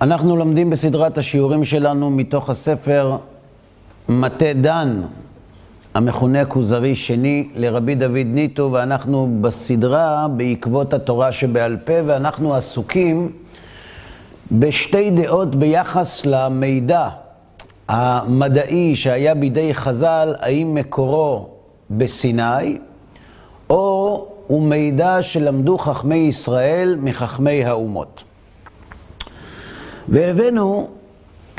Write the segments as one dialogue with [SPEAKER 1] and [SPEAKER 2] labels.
[SPEAKER 1] אנחנו לומדים בסדרת השיעורים שלנו מתוך הספר מטה דן, המכונה כוזרי שני, לרבי דוד ניטו, ואנחנו בסדרה בעקבות התורה שבעל פה, ואנחנו עסוקים בשתי דעות ביחס למידע המדעי שהיה בידי חז"ל, האם מקורו בסיני, או הוא מידע שלמדו חכמי ישראל מחכמי האומות. והבאנו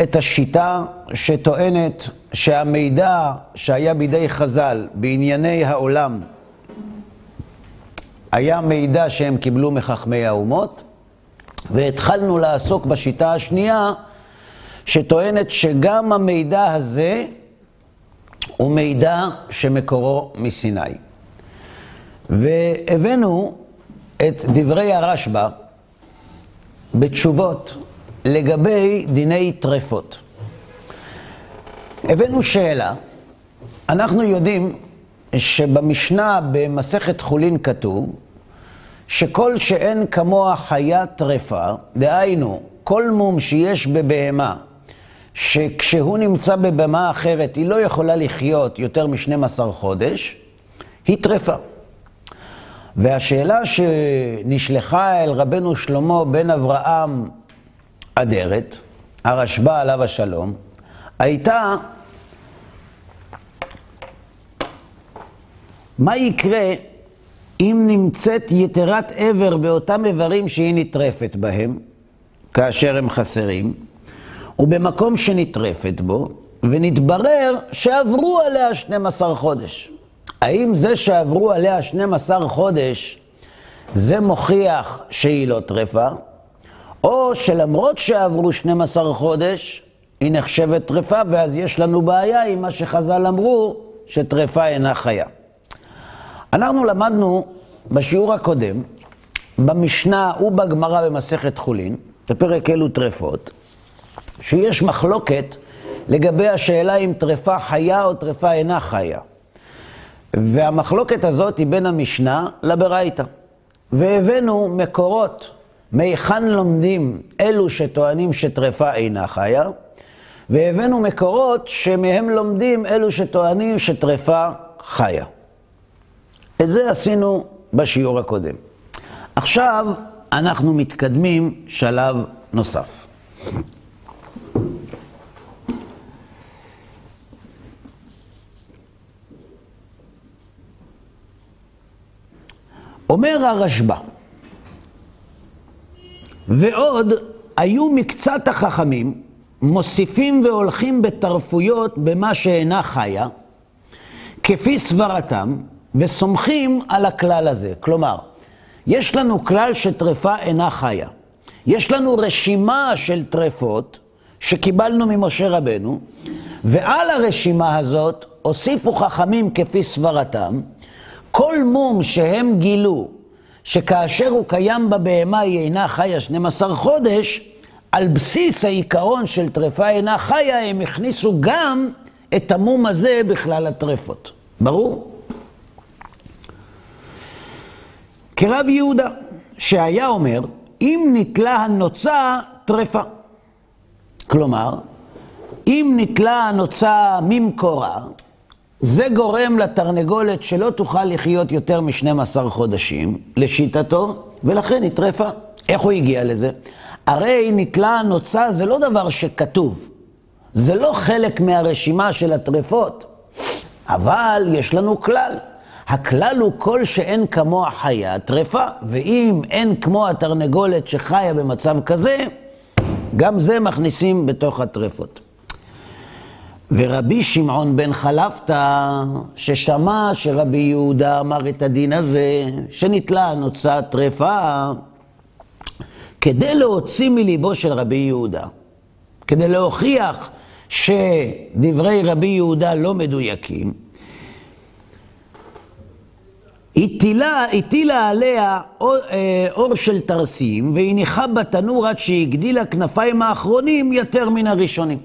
[SPEAKER 1] את השיטה שטוענת שהמידע שהיה בידי חז"ל בענייני העולם היה מידע שהם קיבלו מחכמי האומות, והתחלנו לעסוק בשיטה השנייה שטוענת שגם המידע הזה הוא מידע שמקורו מסיני. והבאנו את דברי הרשב"א בתשובות לגבי דיני טרפות. הבאנו שאלה, אנחנו יודעים שבמשנה במסכת חולין כתוב שכל שאין כמוה חיה טרפה, דהיינו, כל מום שיש בבהמה, שכשהוא נמצא בבהמה אחרת היא לא יכולה לחיות יותר מ-12 חודש, היא טרפה. והשאלה שנשלחה אל רבנו שלמה בן אברהם אדרת, הרשב"א עליו השלום, הייתה מה יקרה אם נמצאת יתרת עבר באותם איברים שהיא נטרפת בהם, כאשר הם חסרים, ובמקום שנטרפת בו, ונתברר שעברו עליה 12 חודש. האם זה שעברו עליה 12 חודש, זה מוכיח שהיא לא טרפה, או שלמרות שעברו 12 חודש, היא נחשבת טרפה, ואז יש לנו בעיה עם מה שחז"ל אמרו, שטרפה אינה חיה. אנחנו למדנו בשיעור הקודם, במשנה ובגמרא במסכת חולין, בפרק אלו טרפות, שיש מחלוקת לגבי השאלה אם טרפה חיה או טרפה אינה חיה. והמחלוקת הזאת היא בין המשנה לברייתא. והבאנו מקורות מהיכן לומדים אלו שטוענים שטרפה אינה חיה, והבאנו מקורות שמהם לומדים אלו שטוענים שטרפה חיה. את זה עשינו בשיעור הקודם. עכשיו אנחנו מתקדמים שלב נוסף. אומר הרשב"א, ועוד היו מקצת החכמים מוסיפים והולכים בתרפויות במה שאינה חיה, כפי סברתם, וסומכים על הכלל הזה. כלומר, יש לנו כלל שטרפה אינה חיה. יש לנו רשימה של טרפות שקיבלנו ממשה רבנו, ועל הרשימה הזאת הוסיפו חכמים כפי סברתם, כל מום שהם גילו שכאשר הוא קיים בבהמה היא אינה חיה 12 חודש, על בסיס העיקרון של טרפה אינה חיה, הם הכניסו גם את המום הזה בכלל הטרפות. ברור? כרב יהודה, שהיה אומר, אם נתלה הנוצה, טרפה. כלומר, אם נתלה הנוצה ממקורה, זה גורם לתרנגולת שלא תוכל לחיות יותר מ-12 חודשים, לשיטתו, ולכן היא טרפה. איך הוא הגיע לזה? הרי נתלה הנוצה זה לא דבר שכתוב, זה לא חלק מהרשימה של הטרפות, אבל יש לנו כלל. הכלל הוא כל שאין כמוה חיה טרפה, ואם אין כמו התרנגולת שחיה במצב כזה, גם זה מכניסים בתוך הטרפות. ורבי שמעון בן חלפתא, ששמע שרבי יהודה אמר את הדין הזה, שנתלה נוצה טרפה, כדי להוציא מליבו של רבי יהודה, כדי להוכיח שדברי רבי יהודה לא מדויקים, הטילה, הטילה עליה אור, אה, אור של תרסים והניחה בתנור עד שהגדילה כנפיים האחרונים יותר מן הראשונים.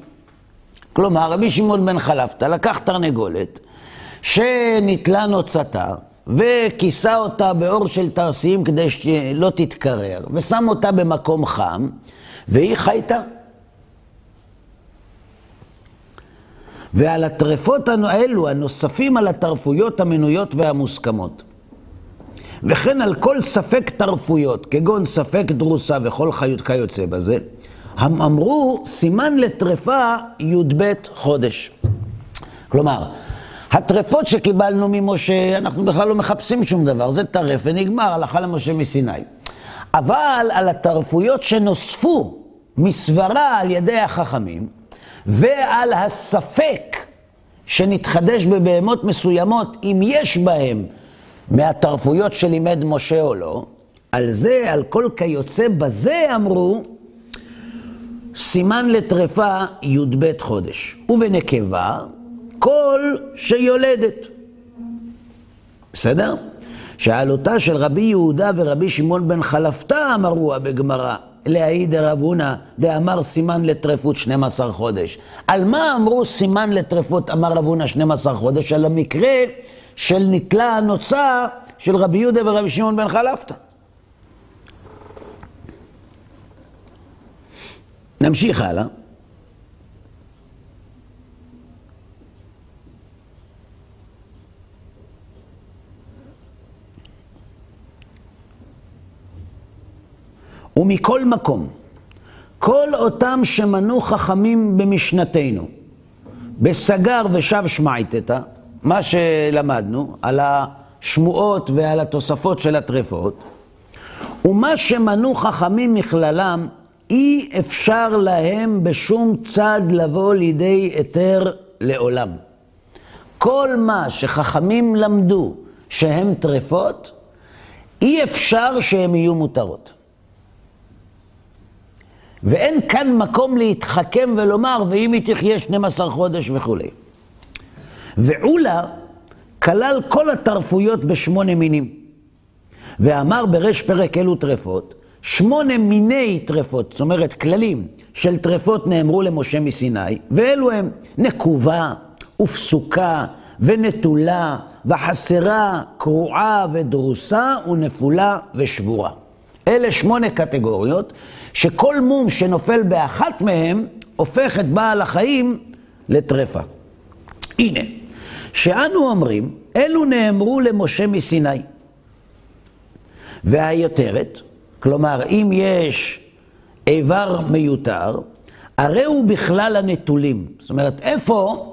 [SPEAKER 1] כלומר, רבי שמעון בן חלפתא לקח תרנגולת שנתלה נוצתה וכיסה אותה באור של תרסים כדי שלא תתקרר, ושם אותה במקום חם, והיא חייתה. ועל הטרפות האלו, הנוספים על הטרפויות המנויות והמוסכמות. וכן על כל ספק טרפויות, כגון ספק דרוסה וכל חיות כיוצא בזה, הם אמרו סימן לטרפה י"ב חודש. כלומר, הטרפות שקיבלנו ממשה, אנחנו בכלל לא מחפשים שום דבר, זה טרף ונגמר, הלכה למשה מסיני. אבל על הטרפויות שנוספו מסברה על ידי החכמים, ועל הספק שנתחדש בבהמות מסוימות, אם יש בהם מהטרפויות שלימד משה או לא, על זה, על כל כיוצא בזה אמרו, סימן לטרפה י"ב חודש. ובנקבה, כל שיולדת. בסדר? שעלותה של רבי יהודה ורבי שמעון בן חלפתא אמרוה בגמרא, להעיד רב הונא דאמר סימן לטרפות 12 חודש. על מה אמרו סימן לטרפות אמר רב הונא 12 חודש? על המקרה של נתלה הנוצה של רבי יהודה ורבי שמעון בן חלפתא. נמשיך הלאה. ומכל מקום, כל אותם שמנו חכמים במשנתנו, בסגר ושב שמייתתא, מה שלמדנו על השמועות ועל התוספות של הטרפות, ומה שמנו חכמים מכללם, אי אפשר להם בשום צד לבוא לידי היתר לעולם. כל מה שחכמים למדו שהם טרפות, אי אפשר שהם יהיו מותרות. ואין כאן מקום להתחכם ולומר, ואם היא תחיה 12 חודש וכולי. ועולה כלל כל התרפויות בשמונה מינים. ואמר בריש פרק אלו טרפות, שמונה מיני טרפות, זאת אומרת כללים של טרפות נאמרו למשה מסיני, ואלו הם נקובה ופסוקה ונטולה וחסרה, קרועה ודרוסה ונפולה ושבורה. אלה שמונה קטגוריות שכל מום שנופל באחת מהם הופך את בעל החיים לטרפה. הנה, שאנו אומרים, אלו נאמרו למשה מסיני. והיותרת, כלומר, אם יש איבר מיותר, הרי הוא בכלל הנטולים. זאת אומרת, איפה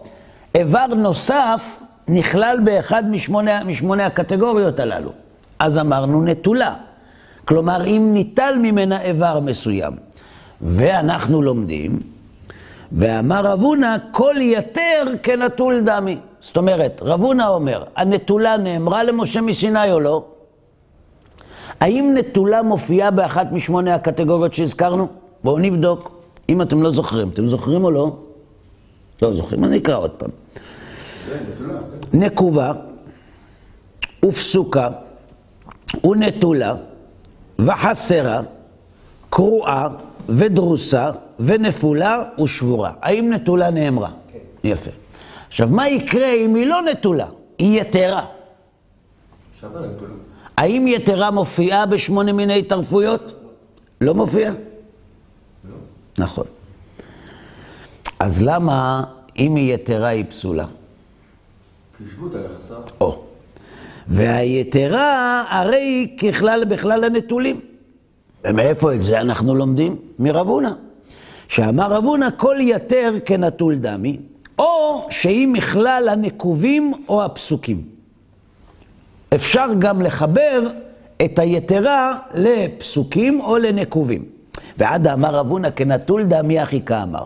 [SPEAKER 1] איבר נוסף נכלל באחד משמונה, משמונה הקטגוריות הללו? אז אמרנו נטולה. כלומר, אם ניטל ממנה איבר מסוים. ואנחנו לומדים, ואמר רב הונא, כל יתר כנטול דמי. זאת אומרת, רב הונא אומר, הנטולה נאמרה למשה מסיני או לא? האם נטולה מופיעה באחת משמונה הקטגוריות שהזכרנו? בואו נבדוק. אם אתם לא זוכרים, אתם זוכרים או לא? לא זוכרים, אני אקרא עוד פעם. נקובה ופסוקה ונטולה וחסרה, קרועה ודרוסה ונפולה ושבורה. האם נטולה נאמרה? כן. יפה. עכשיו, מה יקרה אם היא לא נטולה? היא יתרה. האם יתרה מופיעה בשמונה מיני תרפויות? לא מופיעה? לא. נכון. אז למה אם היא יתרה היא פסולה?
[SPEAKER 2] על יחסה.
[SPEAKER 1] או. והיתרה הרי היא ככלל בכלל הנטולים. ומאיפה את זה אנחנו לומדים? מרב הונא. שאמר רב הונא, כל יתר כנטול דמי, או שהיא מכלל הנקובים או הפסוקים. אפשר גם לחבר את היתרה לפסוקים או לנקובים. ועד אמר רב הונא, כנטול דמי אחי כאמר.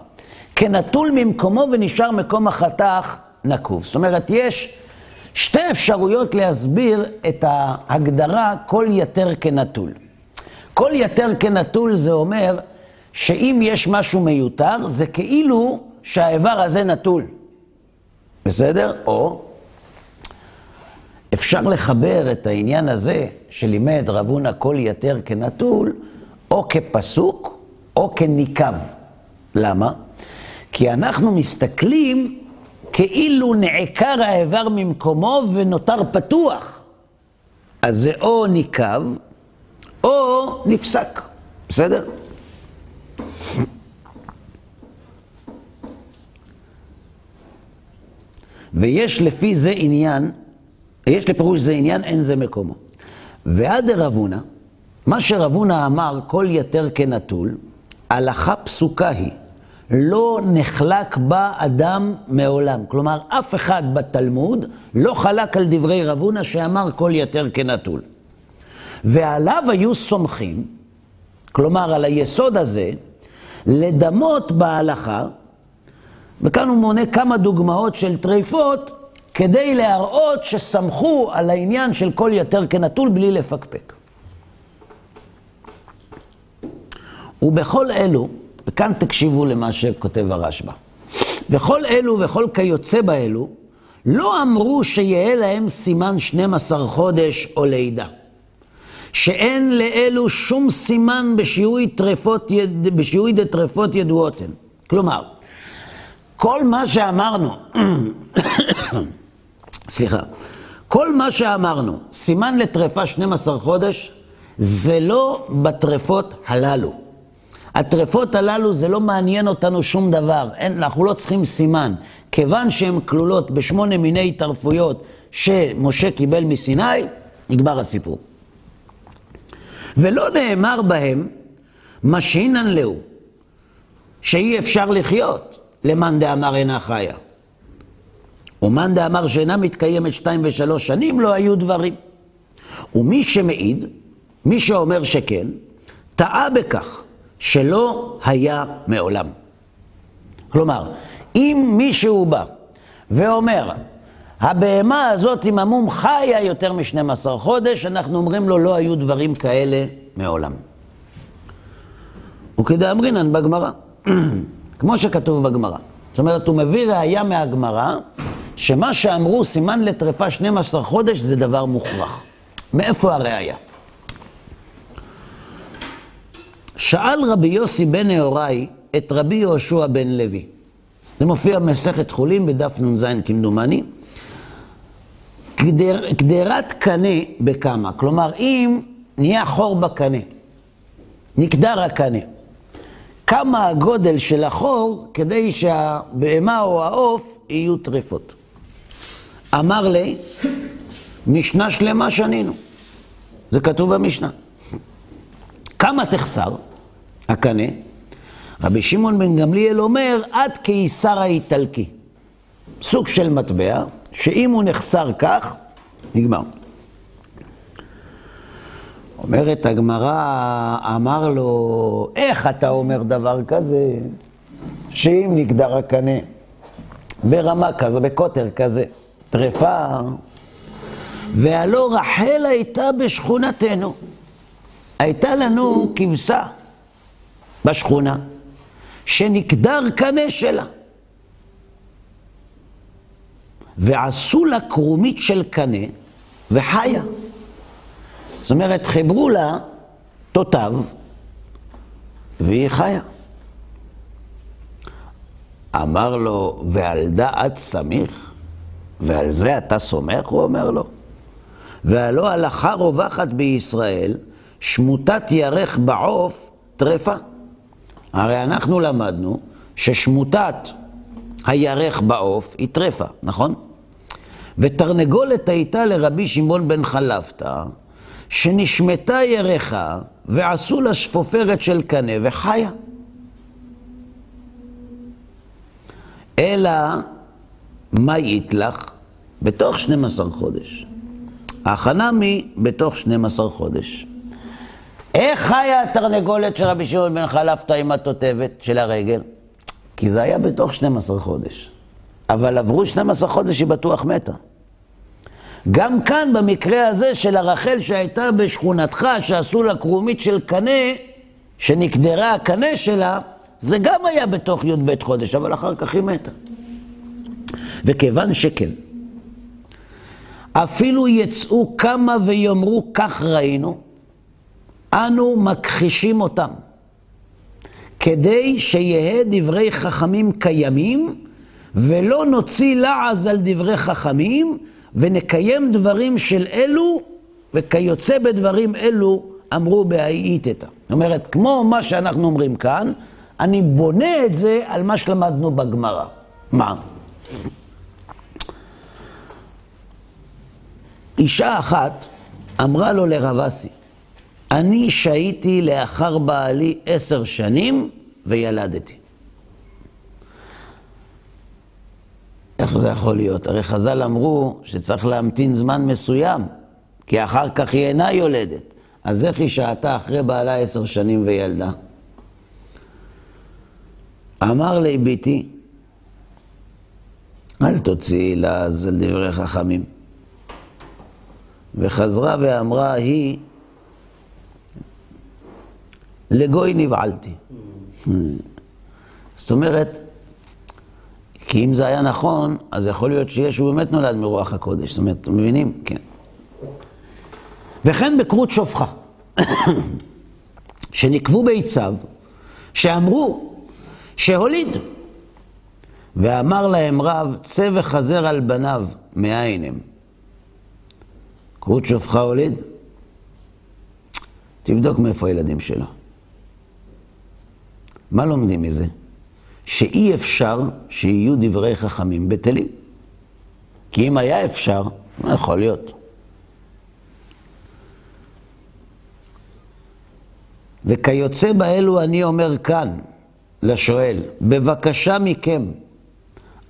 [SPEAKER 1] כנטול ממקומו ונשאר מקום החתך נקוב. זאת אומרת, יש שתי אפשרויות להסביר את ההגדרה כל יתר כנטול. כל יתר כנטול זה אומר שאם יש משהו מיותר, זה כאילו שהאיבר הזה נטול. בסדר? או אפשר לחבר את העניין הזה שלימד רב הונא כל יתר כנטול, או כפסוק או כניקב. למה? כי אנחנו מסתכלים כאילו נעקר האיבר ממקומו ונותר פתוח. אז זה או ניקב או נפסק, בסדר? ויש לפי זה עניין, יש לפירוש זה עניין, אין זה מקומו. ועד דרבונה, מה שרבונה אמר, כל יתר כנטול, הלכה פסוקה היא, לא נחלק בה אדם מעולם. כלומר, אף אחד בתלמוד לא חלק על דברי רבונה שאמר כל יתר כנטול. ועליו היו סומכים, כלומר, על היסוד הזה, לדמות בהלכה, וכאן הוא מונה כמה דוגמאות של טריפות, כדי להראות שסמכו על העניין של כל יתר כנטול בלי לפקפק. ובכל אלו, וכאן תקשיבו למה שכותב הרשב"א, בכל אלו וכל כיוצא באלו, לא אמרו שיהיה להם סימן 12 חודש או לידה. שאין לאלו שום סימן בשיהוי טרפות, בשיהוי דטרפות ידועות הן. כלומר, כל מה שאמרנו, סליחה, כל מה שאמרנו, סימן לטרפה 12 חודש, זה לא בטרפות הללו. הטרפות הללו זה לא מעניין אותנו שום דבר, אין, אנחנו לא צריכים סימן. כיוון שהן כלולות בשמונה מיני טרפויות שמשה קיבל מסיני, נגמר הסיפור. ולא נאמר בהם משינן להו, שאי אפשר לחיות, למאן דאמר אינה חיה. ומאן דאמר שאינה מתקיימת שתיים ושלוש שנים, לא היו דברים. ומי שמעיד, מי שאומר שכן, טעה בכך שלא היה מעולם. כלומר, אם מישהו בא ואומר, הבהמה הזאת עם המום חיה יותר מ-12 חודש, אנחנו אומרים לו, לא היו דברים כאלה מעולם. וכדאמרינן בגמרא, כמו שכתוב בגמרא. זאת אומרת, הוא מביא ראייה מהגמרא, שמה שאמרו סימן לטרפה 12 חודש זה דבר מוכרח. מאיפה הראייה? שאל רבי יוסי בן נהוראי את רבי יהושע בן לוי. זה מופיע במסכת חולין בדף נ"ז כמדומני. קדר, קדרת קנה בכמה. כלומר, אם נהיה חור בקנה, נקדר הקנה, כמה הגודל של החור כדי שהבהמה או העוף יהיו טרפות. אמר לי, משנה שלמה שנינו. זה כתוב במשנה. כמה תחסר הקנה? רבי שמעון בן גמליאל אומר, עד קיסר האיטלקי. סוג של מטבע, שאם הוא נחסר כך, נגמר. אומרת הגמרא, אמר לו, איך אתה אומר דבר כזה, שאם נגדר הקנה ברמה כזו, בקוטר כזה, טרפה, והלא רחל הייתה בשכונתנו. הייתה לנו כבשה בשכונה, שנקדר קנה שלה. ועשו לה קרומית של קנה וחיה. זאת אומרת, חיברו לה תותב והיא חיה. אמר לו, ועל דעת סמיך? ועל זה אתה סומך? הוא אומר לו. והלא הלכה רווחת בישראל, שמוטת ירך בעוף טרפה. הרי אנחנו למדנו ששמוטת הירך בעוף היא טרפה, נכון? ותרנגולת הייתה לרבי שמעון בן חלפתא, שנשמטה ירחה ועשו לה שפופרת של קנה וחיה. אלא מה יתלך? בתוך 12 חודש. ההכנה מי בתוך 12 חודש. איך חיה התרנגולת של רבי שמעון בן חלפתא עם התותבת של הרגל? כי זה היה בתוך 12 חודש. אבל עברו 12 חודש, היא בטוח מתה. גם כאן, במקרה הזה של הרחל שהייתה בשכונתך, שעשו לה קרומית של קנה, שנקדרה הקנה שלה, זה גם היה בתוך י"ב חודש, אבל אחר כך היא מתה. וכיוון שכן, אפילו יצאו כמה ויאמרו כך ראינו, אנו מכחישים אותם, כדי שיהא דברי חכמים קיימים, ולא נוציא לעז על דברי חכמים, ונקיים דברים של אלו, וכיוצא בדברים אלו אמרו בהאיתתא. זאת אומרת, כמו מה שאנחנו אומרים כאן, אני בונה את זה על מה שלמדנו בגמרא. מה? אישה אחת אמרה לו לרב אסי, אני שהיתי לאחר בעלי עשר שנים וילדתי. איך זה יכול להיות? הרי חז"ל אמרו שצריך להמתין זמן מסוים, כי אחר כך היא אינה יולדת. אז איך היא שהתה אחרי בעלה עשר שנים וילדה? אמר לי ביתי, אל תוציאי לעז על דברי חכמים. וחזרה ואמרה היא, לגוי נבעלתי. זאת אומרת, כי אם זה היה נכון, אז יכול להיות שישו באמת נולד מרוח הקודש. זאת אומרת, אתם מבינים? כן. וכן בכרות שופחה, שנקבו ביציו, שאמרו שהוליד. ואמר להם רב, צא וחזר על בניו, מאין הם? כרות שופחה הוליד? תבדוק מאיפה הילדים שלו. מה לומדים מזה? שאי אפשר שיהיו דברי חכמים בטלים. כי אם היה אפשר, מה יכול להיות? וכיוצא באלו אני אומר כאן, לשואל, בבקשה מכם,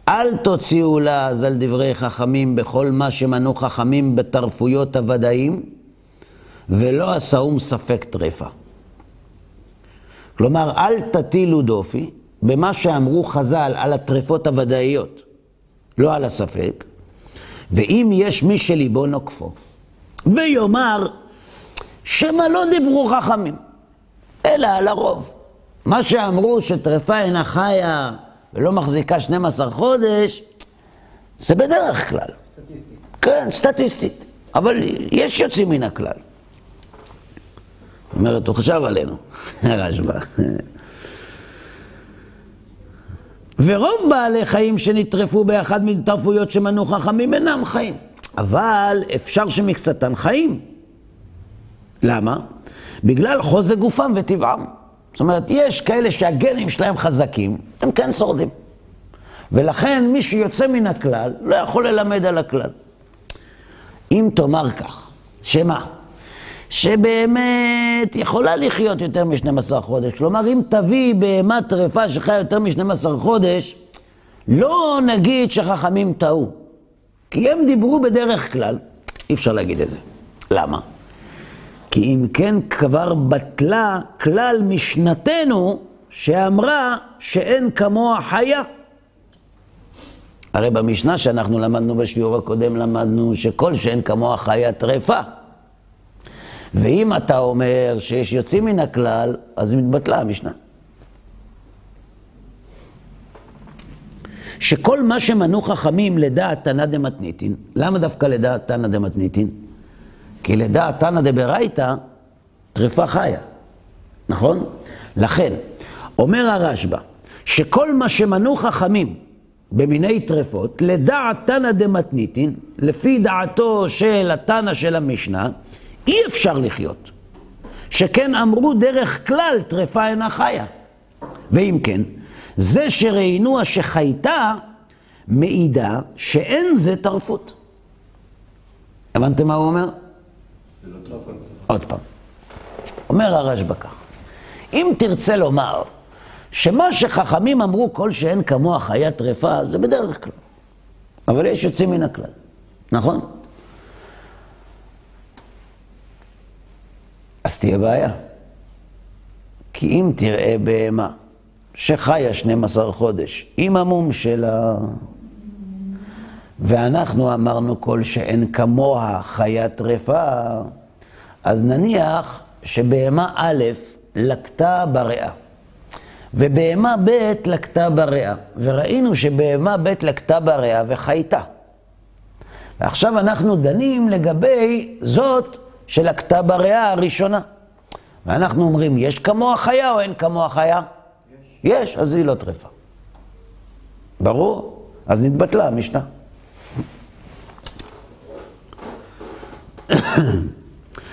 [SPEAKER 1] אל תוציאו לעז על דברי חכמים בכל מה שמנו חכמים בתרפויות הוודאים, ולא עשאום ספק טרפה. כלומר, אל תטילו דופי במה שאמרו חז"ל על הטרפות הוודאיות, לא על הספק, ואם יש מי שליבו נוקפו, ויאמר שמא לא דיברו חכמים, אלא על הרוב. מה שאמרו שטרפה אינה חיה ולא מחזיקה 12 חודש, זה בדרך כלל. סטטיסטית. כן, סטטיסטית. אבל יש יוצאים מן הכלל. זאת אומרת, הוא חשב עלינו, הרשב"א. ורוב בעלי חיים שנטרפו באחד מטרפויות שמנו חכמים אינם חיים. אבל אפשר שמקצתן חיים. למה? בגלל חוזק גופם וטבעם. זאת אומרת, יש כאלה שהגנים שלהם חזקים, הם כן שורדים. ולכן מי שיוצא מן הכלל לא יכול ללמד על הכלל. אם תאמר כך, שמה? שבאמת יכולה לחיות יותר מ-12 חודש. כלומר, אם תביא בהמה טרפה שחיה יותר מ-12 חודש, לא נגיד שחכמים טעו. כי הם דיברו בדרך כלל, אי אפשר להגיד את זה. למה? כי אם כן כבר בטלה כלל משנתנו שאמרה שאין כמוה חיה. הרי במשנה שאנחנו למדנו בשיעור הקודם, למדנו שכל שאין כמוה חיה טרפה. ואם אתה אומר שיש יוצאים מן הכלל, אז מתבטלה המשנה. שכל מה שמנו חכמים לדעת תנא דמתניתין, למה דווקא לדעת תנא דמתניתין? כי לדעת תנא דברייתא, טרפה חיה, נכון? לכן, אומר הרשב"א, שכל מה שמנו חכמים במיני טרפות, לדעת תנא דמתניתין, לפי דעתו של התנא של המשנה, אי אפשר לחיות. שכן אמרו דרך כלל טרפה אינה חיה. ואם כן, זה שראינוה שחייתה, מעידה שאין זה טרפות. הבנתם מה הוא אומר? עוד פעם. אומר הרשב"א כך, אם תרצה לומר שמה שחכמים אמרו כל שאין כמוה חיה טרפה, זה בדרך כלל. אבל יש יוצאים מן הכלל, נכון? אז תהיה בעיה. כי אם תראה בהמה שחיה 12 חודש עם המום שלה, ואנחנו אמרנו כל שאין כמוה חיה טרפה, אז נניח שבהמה א' לקטה בריאה, ובהמה ב' לקטה בריאה, וראינו שבהמה ב' לקטה בריאה וחייתה. ועכשיו אנחנו דנים לגבי זאת שלקטה בריאה הראשונה. ואנחנו אומרים, יש כמוה חיה או אין כמוה חיה? יש. יש, אז היא לא טרפה. ברור? אז נתבטלה המשנה.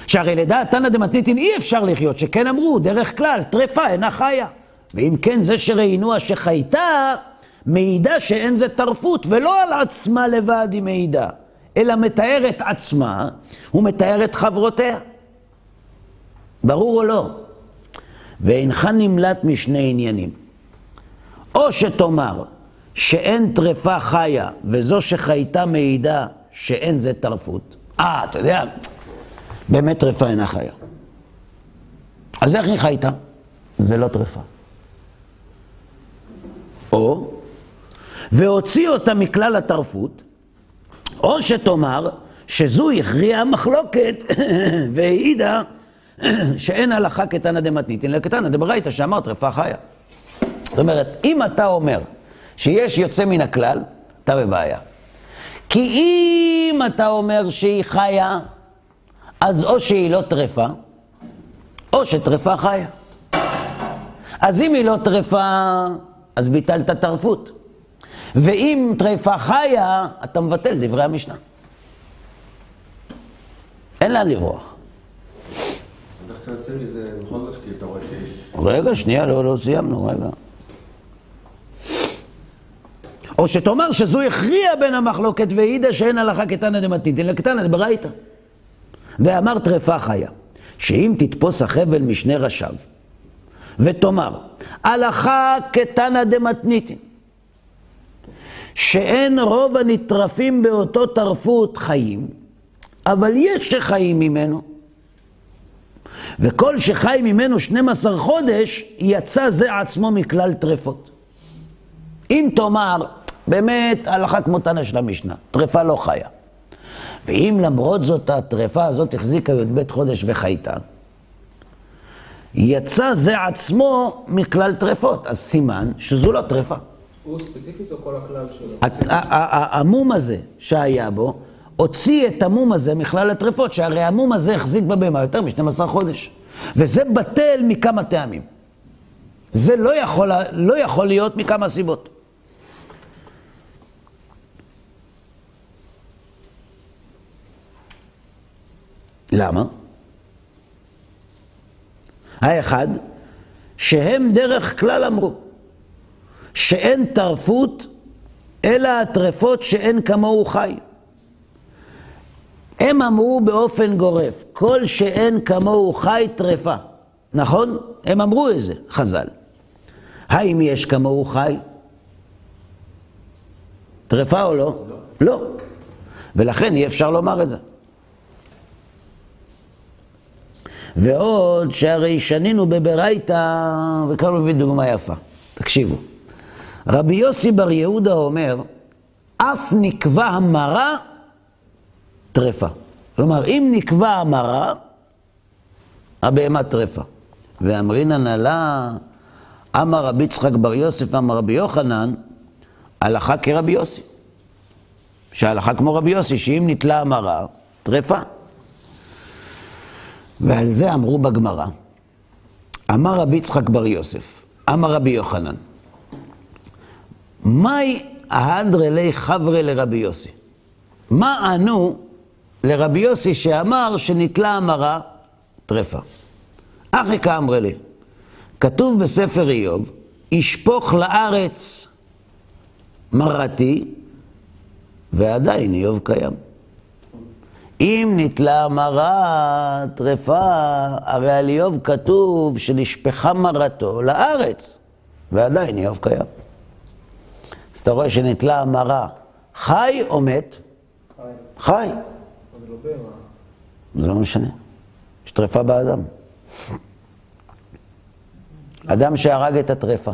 [SPEAKER 1] שהרי לדעת תנא דמתניתין אי אפשר לחיות, שכן אמרו, דרך כלל, טרפה אינה חיה. ואם כן, זה שראינוה שחייתה, מעידה שאין זה טרפות, ולא על עצמה לבד היא מעידה, אלא מתארת עצמה ומתארת חברותיה. ברור או לא? ואינך נמלט משני עניינים. או שתאמר שאין טרפה חיה, וזו שחייתה מעידה שאין זה טרפות. אה, אתה יודע, באמת טרפה אינה חיה. אז איך היא חייתה? זה לא טרפה. או, והוציא אותה מכלל הטרפות, או שתאמר שזו הכריעה המחלוקת והעידה שאין הלכה קטנה דמתניתין, אלא קטנה דברייתא שאמר טרפה חיה. זאת אומרת, אם אתה אומר שיש יוצא מן הכלל, אתה בבעיה. כי אם אתה אומר שהיא חיה, אז או שהיא לא טרפה, או שטרפה חיה. אז אם היא לא טרפה, אז ביטלת טרפות. ואם טרפה חיה, אתה מבטל דברי המשנה. אין לאן לברוח.
[SPEAKER 2] דווקא יוצא לי זה בכל זאת, כי אתה רואה שיש...
[SPEAKER 1] רגע, שנייה, לא, לא סיימנו, רגע. או שתאמר שזו הכריעה בין המחלוקת והעידה שאין הלכה קטנה דמתניתין לקטנה דברייתא. ואמר טרפה חיה, שאם תתפוס החבל משני ראשיו, ותאמר, הלכה קטנה דמתניתין, שאין רוב הנטרפים באותו טרפות חיים, אבל יש שחיים ממנו, וכל שחי ממנו 12 חודש, יצא זה עצמו מכלל טרפות. אם תאמר, באמת הלכה כמו תנא של המשנה, טרפה לא חיה. ואם למרות זאת הטרפה הזאת החזיקה י"ב חודש וחייתה, יצא זה עצמו מכלל טרפות, אז סימן שזו לא טרפה.
[SPEAKER 3] הוא ספציפית או כל הכלל שלו?
[SPEAKER 1] המום הזה שהיה בו, הוציא את המום הזה מכלל הטרפות, שהרי המום הזה החזיק בבהמה יותר מ-12 חודש. וזה בטל מכמה טעמים. זה לא יכול, לא יכול להיות מכמה סיבות. למה? האחד, שהם דרך כלל אמרו שאין טרפות אלא הטרפות שאין כמוהו חי. הם אמרו באופן גורף, כל שאין כמוהו חי טרפה. נכון? הם אמרו את זה, חז"ל. האם יש כמוהו חי? טרפה או לא? לא. לא. ולכן אי אפשר לומר את זה. ועוד שהרי שנינו בברייתא, וכאן מביא דוגמה יפה. תקשיבו. רבי יוסי בר יהודה אומר, אף נקבע המרה, טרפה. כלומר, אם נקבע המרה, הבהמה טרפה. ואמרינן עלה, אמר רבי יצחק בר יוסף, אמר רבי יוחנן, הלכה כרבי יוסי. שהלכה כמו רבי יוסי, שאם נתלה המרה, טרפה. ועל זה אמרו בגמרא, אמר רבי יצחק בר יוסף, אמר רבי יוחנן, מאי ההדרה לי חברי לרבי יוסי? מה ענו לרבי יוסי שאמר שנתלה המרה טרפה? אחי כאמרי לי, כתוב בספר איוב, ישפוך לארץ מרתי, ועדיין איוב קיים. אם נתלה מרה טרפה, הרי על איוב כתוב שנשפכה מרתו לארץ, ועדיין איוב קיים. אז אתה רואה שנתלה המרה, חי או מת?
[SPEAKER 3] חי.
[SPEAKER 1] חי. זה לא משנה. יש טרפה באדם. אדם שהרג את הטרפה.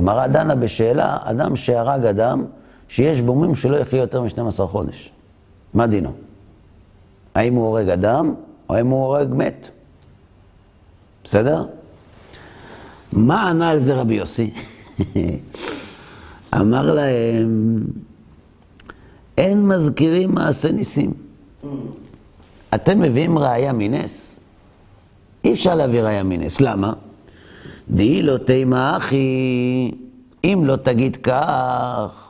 [SPEAKER 1] גמרא דנה בשאלה, אדם שהרג אדם שיש בו מום שלא יחיה יותר מ-12 חודש. מה דינו? האם הוא הורג אדם, או האם הוא הורג מת? בסדר? מה ענה על זה רבי יוסי? אמר להם, אין מזכירים מעשה ניסים. אתם מביאים ראייה מנס? אי אפשר להביא ראייה מנס. למה? דהי לא תימא אחי, אם לא תגיד כך,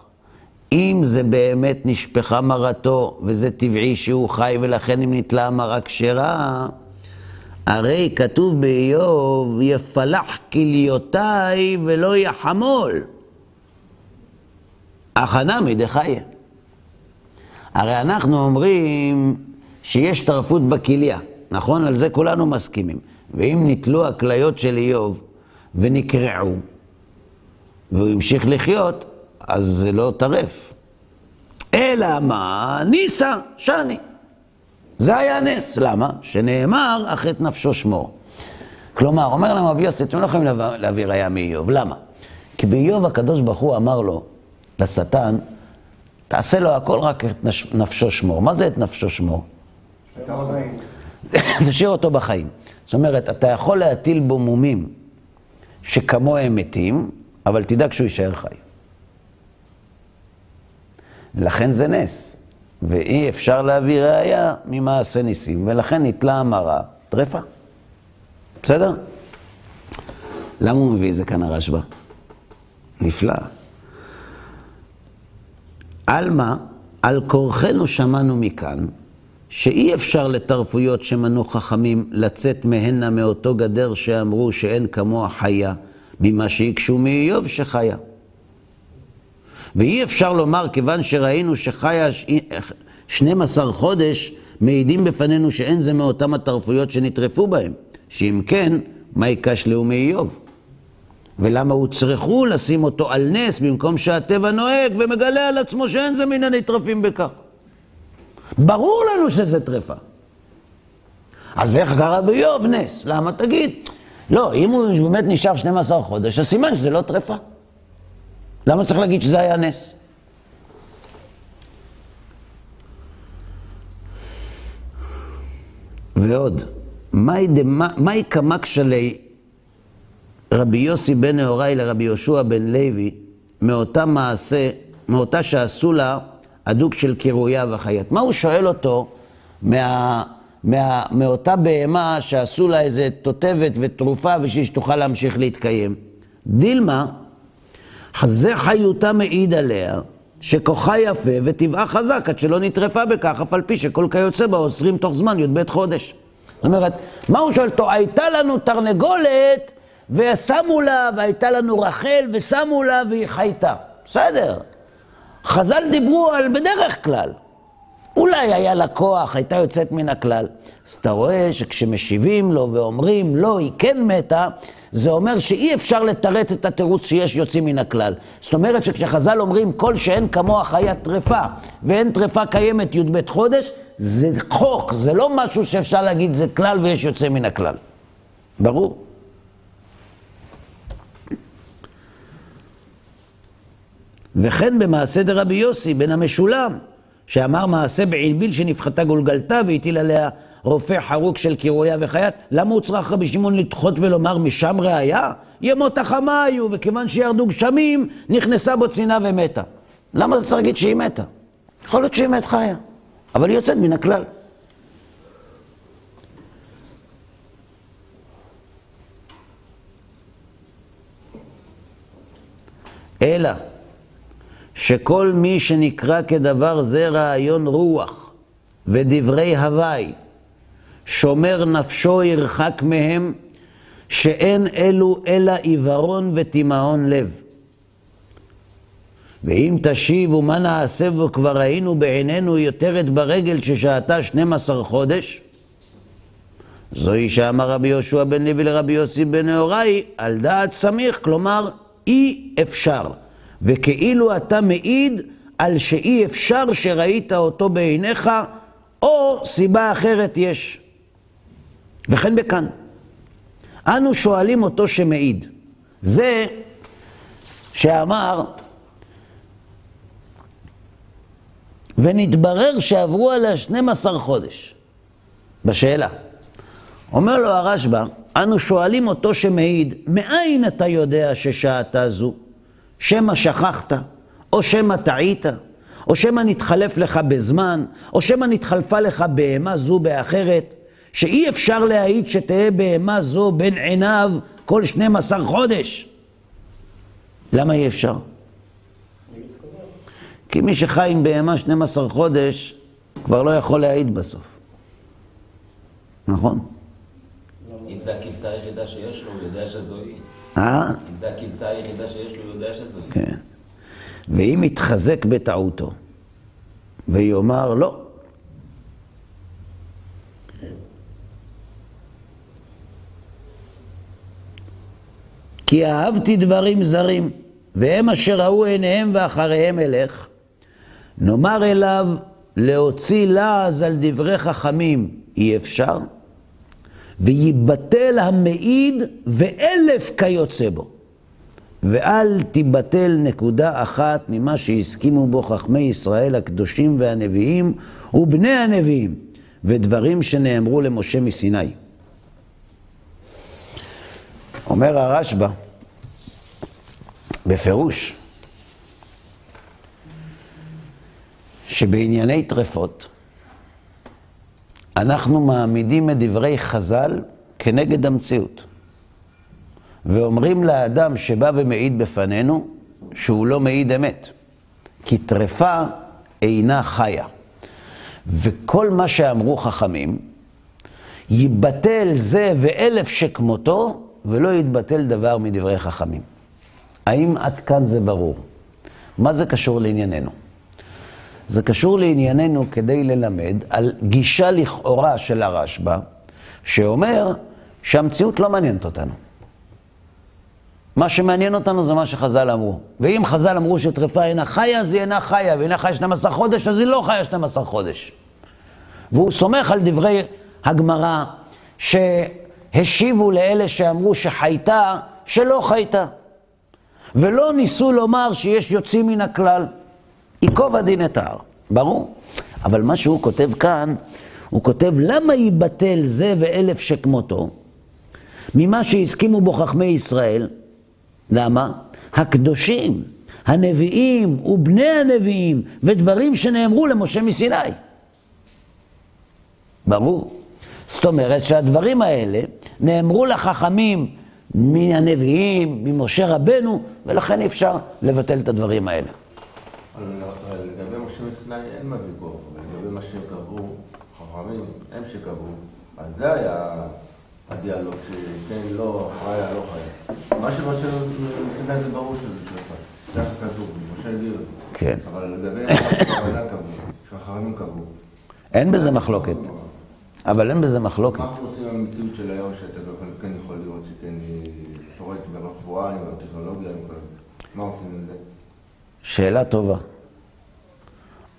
[SPEAKER 1] אם זה באמת נשפכה מרתו, וזה טבעי שהוא חי, ולכן אם נתלה מרה כשרה, הרי כתוב באיוב, יפלח כליותיי ולא יחמול. הכנה מדחיה. הרי אנחנו אומרים שיש טרפות בכליה, נכון? על זה כולנו מסכימים. ואם נתלו הכליות של איוב ונקרעו, והוא המשיך לחיות, אז זה לא טרף. אלא מה? ניסה, שאני. זה היה נס. למה? שנאמר, אחרי את נפשו שמור. כלומר, אומר להם רבי יוסי, אתם לא יכולים להביא ראייה מאיוב. למה? כי באיוב הקדוש ברוך הוא אמר לו, לשטן, תעשה לו הכל רק את נפשו שמור. מה זה את נפשו שמור? תשאיר אותו בחיים. זאת אומרת, אתה יכול להטיל בו מומים שכמוהם מתים, אבל תדאג שהוא יישאר חי. לכן זה נס, ואי אפשר להביא ראייה ממעשה ניסים, ולכן נתלה המרה טרפה. בסדר? למה הוא מביא את זה כאן הרשב"א? נפלא. עלמא, על כורחנו שמענו מכאן, שאי אפשר לטרפויות שמנו חכמים לצאת מהנה מאותו גדר שאמרו שאין כמוה חיה, ממה שהיקשו מאיוב שחיה. ואי אפשר לומר, כיוון שראינו שחיה 12 חודש, מעידים בפנינו שאין זה מאותם הטרפויות שנטרפו בהם. שאם כן, מה יקש לאו מאיוב? ולמה הוצרכו לשים אותו על נס במקום שהטבע נוהג ומגלה על עצמו שאין זה מן הנטרפים בכך? ברור לנו שזה טרפה. אז איך קרה באיוב נס? למה? תגיד. לא, אם הוא באמת נשאר 12 חודש, אז סימן שזה לא טרפה. למה צריך להגיד שזה היה נס? ועוד, מהי כמה כשלי רבי יוסי בן נהוראי לרבי יהושע בן לוי מאותה מעשה, מאותה שעשו לה הדוק של קירויה וחיית? מה הוא שואל אותו מה, מה, מאותה בהמה שעשו לה איזה תותבת ותרופה בשביל שתוכל להמשיך להתקיים? דילמה, זה חיותה מעיד עליה, שכוחה יפה וטבעה חזק, עד שלא נטרפה בכך, אף על פי שכל כיוצא בה אוסרים תוך זמן י"ב חודש. זאת אומרת, מה הוא שואל אותו? הייתה לנו תרנגולת ושמו לה, והייתה לנו רחל ושמו לה והיא חייתה. בסדר. חז"ל דיברו על בדרך כלל. אולי היה לה כוח, הייתה יוצאת מן הכלל. אז אתה רואה שכשמשיבים לו ואומרים, לא, היא כן מתה, זה אומר שאי אפשר לתרץ את התירוץ שיש יוצאים מן הכלל. זאת אומרת שכשחז"ל אומרים כל שאין כמוה חיה טרפה ואין טרפה קיימת י"ב חודש, זה חוק, זה לא משהו שאפשר להגיד זה כלל ויש יוצא מן הכלל. ברור. וכן במעשה דרבי יוסי בן המשולם, שאמר מעשה בעלביל שנפחתה גולגלתה והטיל עליה רופא חרוק של קירויה וחיית, למה הוא צריך רבי שמעון לדחות ולומר משם ראיה? ימות החמה היו, וכיוון שירדו גשמים, נכנסה בו צינה ומתה. למה זה צריך להגיד שהיא מתה? יכול להיות שהיא מת חיה, אבל היא יוצאת מן הכלל. אלא שכל מי שנקרא כדבר זה רעיון רוח ודברי הוואי, שומר נפשו ירחק מהם, שאין אלו אלא עיוורון ותימהון לב. ואם תשיב ומה נעשה בו כבר ראינו בעינינו יותרת ברגל ששהתה 12 חודש, זוהי שאמר רבי יהושע בן לוי לרבי יוסי בן נהוראי, על דעת סמיך, כלומר אי אפשר. וכאילו אתה מעיד על שאי אפשר שראית אותו בעיניך, או סיבה אחרת יש. וכן בכאן. אנו שואלים אותו שמעיד. זה שאמר, ונתברר שעברו עליה 12 חודש. בשאלה. אומר לו הרשב"א, אנו שואלים אותו שמעיד, מאין אתה יודע ששעתה זו? שמא שכחת, או שמא טעית, או שמא נתחלף לך בזמן, או שמא נתחלפה לך בהמה זו באחרת, שאי אפשר להעיד שתהא בהמה זו בין עיניו כל 12 חודש. למה אי אפשר? כי מי שחי עם בהמה 12 חודש, כבר לא יכול להעיד בסוף. נכון?
[SPEAKER 4] זה הכבשה היחידה שיש לו, הוא יודע שזו היא.
[SPEAKER 1] אה?
[SPEAKER 4] אם זה הכבשה היחידה שיש לו, הוא יודע שזו.
[SPEAKER 1] כן. ואם יתחזק בטעותו, ויאמר לא, כי אהבתי דברים זרים, והם אשר ראו עיניהם ואחריהם אלך, נאמר אליו להוציא לעז על דברי חכמים אי אפשר, ויבטל המעיד ואלף כיוצא בו. ואל תיבטל נקודה אחת ממה שהסכימו בו חכמי ישראל הקדושים והנביאים ובני הנביאים, ודברים שנאמרו למשה מסיני. אומר הרשב"א, בפירוש, שבענייני טרפות אנחנו מעמידים את דברי חז"ל כנגד המציאות. ואומרים לאדם שבא ומעיד בפנינו שהוא לא מעיד אמת. כי טרפה אינה חיה. וכל מה שאמרו חכמים, ייבטל זה ואלף שכמותו, ולא יתבטל דבר מדברי חכמים. האם עד כאן זה ברור? מה זה קשור לענייננו? זה קשור לענייננו כדי ללמד על גישה לכאורה של הרשב"א, שאומר שהמציאות לא מעניינת אותנו. מה שמעניין אותנו זה מה שחז"ל אמרו. ואם חז"ל אמרו שטרפה אינה חיה, אז היא אינה חיה, ואינה חיה 12 חודש, אז היא לא חיה 12 חודש. והוא סומך על דברי הגמרא, שהשיבו לאלה שאמרו שחייתה, שלא חייתה. ולא ניסו לומר שיש יוצאים מן הכלל. ייקוב הדין את ההר, ברור. אבל מה שהוא כותב כאן, הוא כותב למה ייבטל זה ואלף שכמותו, ממה שהסכימו בו חכמי ישראל, למה? הקדושים, הנביאים ובני הנביאים, ודברים שנאמרו למשה מסיני. ברור. זאת אומרת שהדברים האלה נאמרו לחכמים מהנביאים, ממשה רבנו, ולכן אפשר לבטל את הדברים האלה.
[SPEAKER 2] לגבי משה מסיני אין מה ויכוח, לגבי מה שהם קבעו, חכמים, הם שקבעו, אז זה היה הדיאלוג, שכן לא חיה, לא חיה. מה שמשה מסיני זה ברור שזה שרפה, זה איך כתוב, משה את זה.
[SPEAKER 1] כן.
[SPEAKER 2] אבל לגבי מה שהכוונה קבעו, שהחכמים קבעו.
[SPEAKER 1] אין בזה מחלוקת. אבל אין בזה מחלוקת.
[SPEAKER 2] מה אנחנו עושים עם המציאות של היום, שאתה כן יכול לראות שכן שורדת ברפואה, עם הטכנולוגיה. מה עושים עם זה?
[SPEAKER 1] שאלה טובה.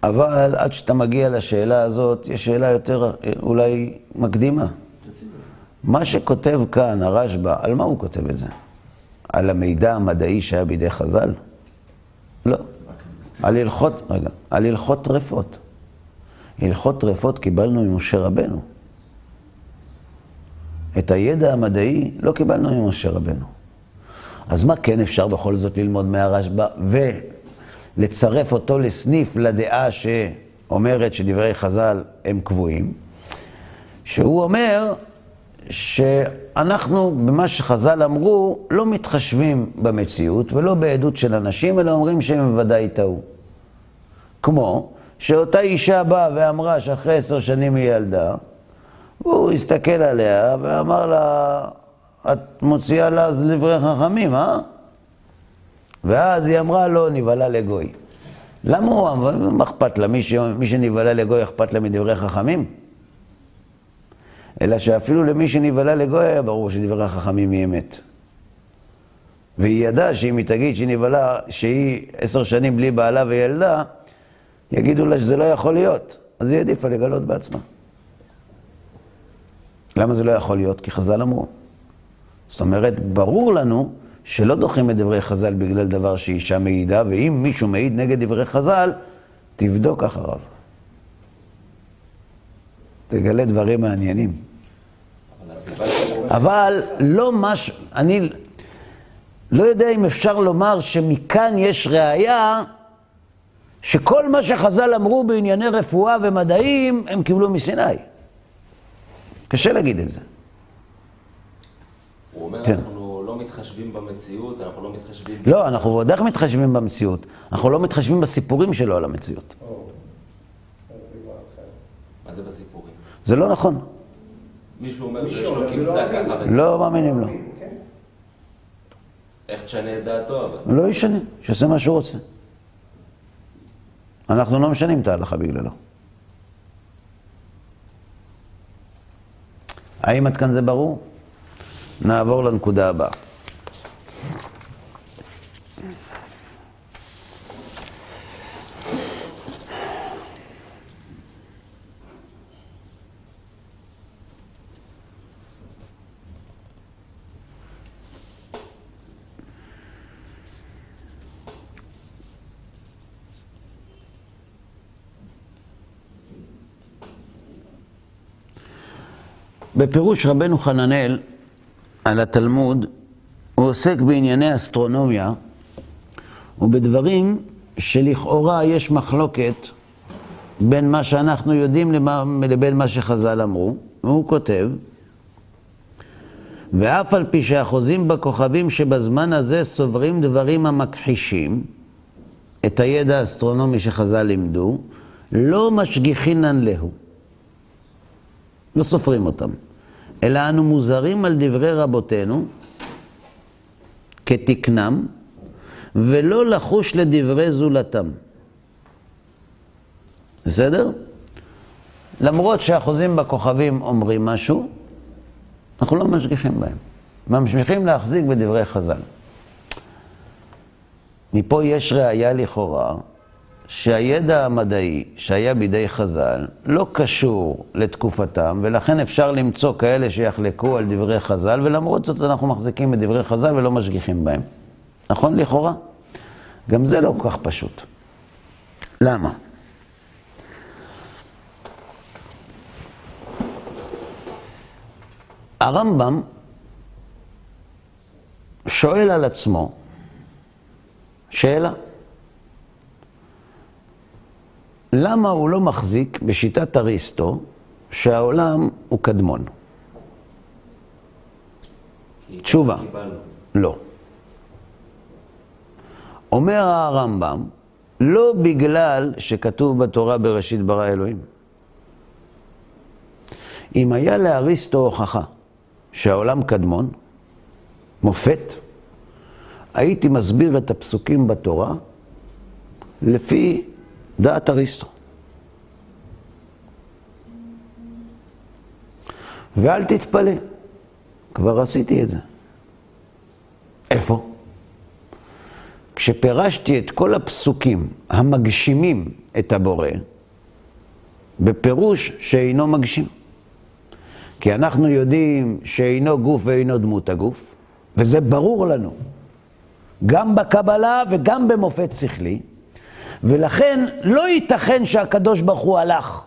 [SPEAKER 1] אבל עד שאתה מגיע לשאלה הזאת, יש שאלה יותר אולי מקדימה. מה שכותב כאן הרשב"א, על מה הוא כותב את זה? על המידע המדעי שהיה בידי חז"ל? לא. על הלכות, רגע, על הלכות טרפות. הלכות טרפות קיבלנו ממשה רבנו. את הידע המדעי לא קיבלנו ממשה רבנו. אז מה כן אפשר בכל זאת ללמוד מהרשב"א ולצרף אותו לסניף לדעה שאומרת שדברי חז"ל הם קבועים? שהוא אומר שאנחנו, במה שחז"ל אמרו, לא מתחשבים במציאות ולא בעדות של אנשים, אלא אומרים שהם בוודאי טעו. כמו שאותה אישה באה ואמרה שאחרי עשר שנים היא ילדה, והוא הסתכל עליה ואמר לה, את מוציאה לה דברי חכמים, אה? ואז היא אמרה לו, נבהלה לגוי. למה הוא אמר, מה אכפת לה? מי, ש... מי שנבהלה לגוי אכפת לה מדברי חכמים? אלא שאפילו למי שנבהלה לגוי היה ברור שדברי החכמים היא אמת. והיא ידעה שאם היא תגיד שהיא נבהלה, שהיא עשר שנים בלי בעלה וילדה, יגידו לה שזה לא יכול להיות. אז היא העדיפה לגלות בעצמה. למה זה לא יכול להיות? כי חז"ל אמרו. זאת אומרת, ברור לנו שלא דוחים את דברי חז"ל בגלל דבר שאישה מעידה, ואם מישהו מעיד נגד דברי חז"ל, תבדוק אחריו. תגלה דברים מעניינים.
[SPEAKER 4] אבל
[SPEAKER 1] לא מש... אני לא יודע אם אפשר לומר שמכאן יש ראייה שכל מה שחז"ל אמרו בענייני רפואה ומדעים, הם קיבלו מסיני. קשה להגיד את זה.
[SPEAKER 4] הוא אומר,
[SPEAKER 1] כן.
[SPEAKER 4] לא מתחשבים במציאות, אנחנו לא מתחשבים...
[SPEAKER 1] לא, אנחנו ועוד איך מתחשבים במציאות. אנחנו לא מתחשבים בסיפורים שלו על המציאות.
[SPEAKER 4] מה זה בסיפורים?
[SPEAKER 1] זה לא נכון.
[SPEAKER 4] מישהו אומר שיש לו כבשה ככה,
[SPEAKER 1] לא מאמינים לו.
[SPEAKER 5] כן.
[SPEAKER 4] איך תשנה את דעתו, אבל...
[SPEAKER 1] לא ישנה, שיעשה מה שהוא רוצה. אנחנו לא משנים את ההלכה בגללו. האם עד כאן זה ברור? נעבור לנקודה הבאה. בפירוש רבנו חננאל על התלמוד, הוא עוסק בענייני אסטרונומיה ובדברים שלכאורה יש מחלוקת בין מה שאנחנו יודעים לבין מה שחז"ל אמרו. והוא כותב, ואף על פי שאחוזים בכוכבים שבזמן הזה סוברים דברים המכחישים את הידע האסטרונומי שחז"ל לימדו, לא משגיחינן להו. לא סופרים אותם, אלא אנו מוזרים על דברי רבותינו כתקנם, ולא לחוש לדברי זולתם. בסדר? למרות שהאחוזים בכוכבים אומרים משהו, אנחנו לא משגיחים בהם. ממשיכים להחזיק בדברי חז"ל. מפה יש ראיה לכאורה שהידע המדעי שהיה בידי חז"ל לא קשור לתקופתם, ולכן אפשר למצוא כאלה שיחלקו על דברי חז"ל, ולמרות זאת אנחנו מחזיקים בדברי חז"ל ולא משגיחים בהם. נכון לכאורה? גם זה לא כל כך פשוט. למה? הרמב"ם שואל על עצמו שאלה. למה הוא לא מחזיק בשיטת אריסטו שהעולם הוא קדמון? תשובה.
[SPEAKER 4] קיבלנו.
[SPEAKER 1] לא. אומר הרמב"ם, לא בגלל שכתוב בתורה בראשית ברא אלוהים. אם היה לאריסטו הוכחה שהעולם קדמון, מופת, הייתי מסביר את הפסוקים בתורה לפי דעת אריסטו. ואל תתפלא, כבר עשיתי את זה. איפה? כשפירשתי את כל הפסוקים המגשימים את הבורא, בפירוש שאינו מגשים. כי אנחנו יודעים שאינו גוף ואינו דמות הגוף, וזה ברור לנו, גם בקבלה וגם במופת שכלי, ולכן לא ייתכן שהקדוש ברוך הוא הלך.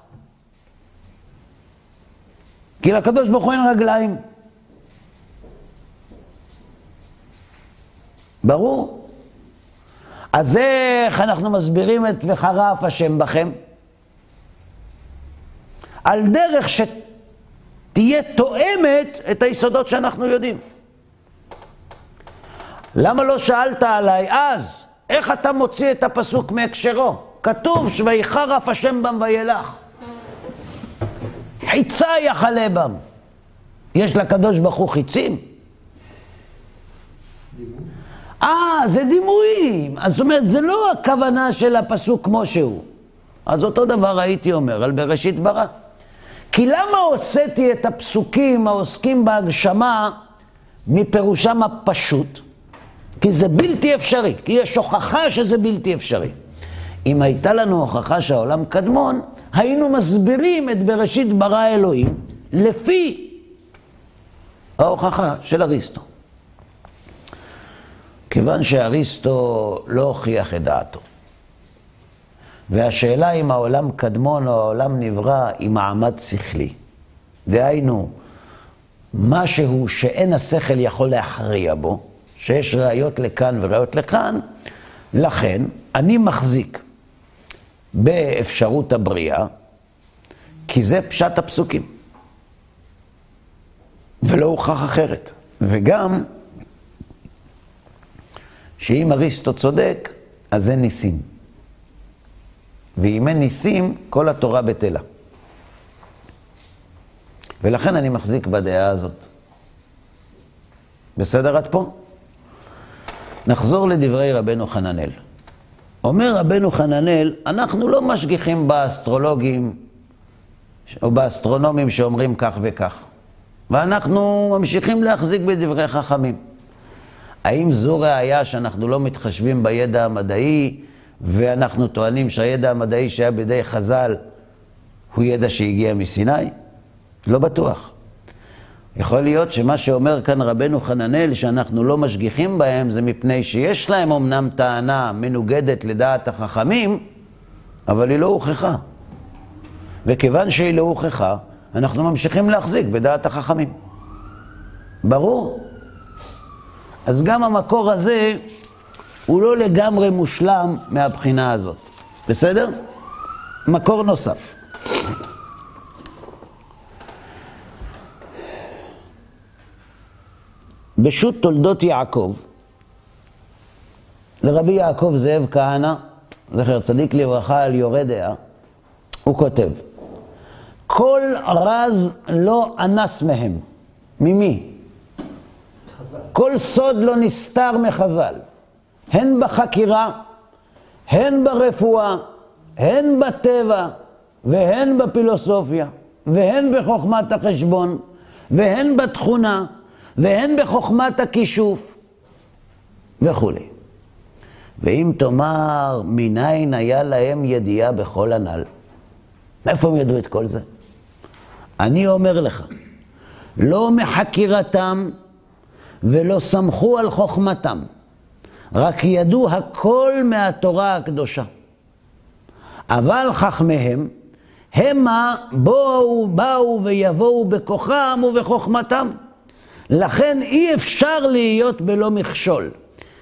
[SPEAKER 1] כי לקדוש ברוך הוא אין רגליים. ברור. אז איך אנחנו מסבירים את וחרף השם בכם? על דרך שתהיה תואמת את היסודות שאנחנו יודעים. למה לא שאלת עליי אז, איך אתה מוציא את הפסוק מהקשרו? כתוב, ויחרף השם בם וילך. חיצה יחלה בם. יש לקדוש ברוך הוא חיצים? אה, זה דימויים. אז זאת אומרת, זה לא הכוונה של הפסוק כמו שהוא. אז אותו דבר הייתי אומר על בראשית ברא. כי למה הוצאתי את הפסוקים העוסקים בהגשמה מפירושם הפשוט? כי זה בלתי אפשרי, כי יש הוכחה שזה בלתי אפשרי. אם הייתה לנו הוכחה שהעולם קדמון, היינו מסבירים את בראשית ברא אלוהים לפי ההוכחה של אריסטו. כיוון שאריסטו לא הוכיח את דעתו. והשאלה אם העולם קדמון או העולם נברא היא מעמד שכלי. דהיינו, משהו שאין השכל יכול להכריע בו, שיש ראיות לכאן וראיות לכאן, לכן אני מחזיק באפשרות הבריאה, כי זה פשט הפסוקים. ולא הוכח אחרת. וגם, שאם אריסטו צודק, אז אין ניסים. ואם אין ניסים, כל התורה בטלה. ולכן אני מחזיק בדעה הזאת. בסדר עד פה? נחזור לדברי רבנו חננאל. אומר רבנו חננאל, אנחנו לא משגיחים באסטרולוגים או באסטרונומים שאומרים כך וכך, ואנחנו ממשיכים להחזיק בדברי חכמים. האם זו ראיה שאנחנו לא מתחשבים בידע המדעי, ואנחנו טוענים שהידע המדעי שהיה בידי חז"ל הוא ידע שהגיע מסיני? לא בטוח. יכול להיות שמה שאומר כאן רבנו חננאל, שאנחנו לא משגיחים בהם, זה מפני שיש להם אמנם טענה מנוגדת לדעת החכמים, אבל היא לא הוכחה. וכיוון שהיא לא הוכחה, אנחנו ממשיכים להחזיק בדעת החכמים. ברור? אז גם המקור הזה הוא לא לגמרי מושלם מהבחינה הזאת. בסדר? מקור נוסף. בשו"ת תולדות יעקב, לרבי יעקב זאב כהנא, זכר צדיק לברכה, על יורה דעה, הוא כותב, כל רז לא אנס מהם. ממי? כל סוד לא נסתר מחז"ל, הן בחקירה, הן ברפואה, הן בטבע, והן בפילוסופיה, והן בחוכמת החשבון, והן בתכונה, והן בחוכמת הכישוף, וכולי. ואם תאמר, מניין היה להם ידיעה בכל הנ"ל? מאיפה הם ידעו את כל זה? אני אומר לך, לא מחקירתם ולא סמכו על חוכמתם, רק ידעו הכל מהתורה הקדושה. אבל חכמיהם, המה בואו, באו ויבואו בכוחם ובחוכמתם. לכן אי אפשר להיות בלא מכשול,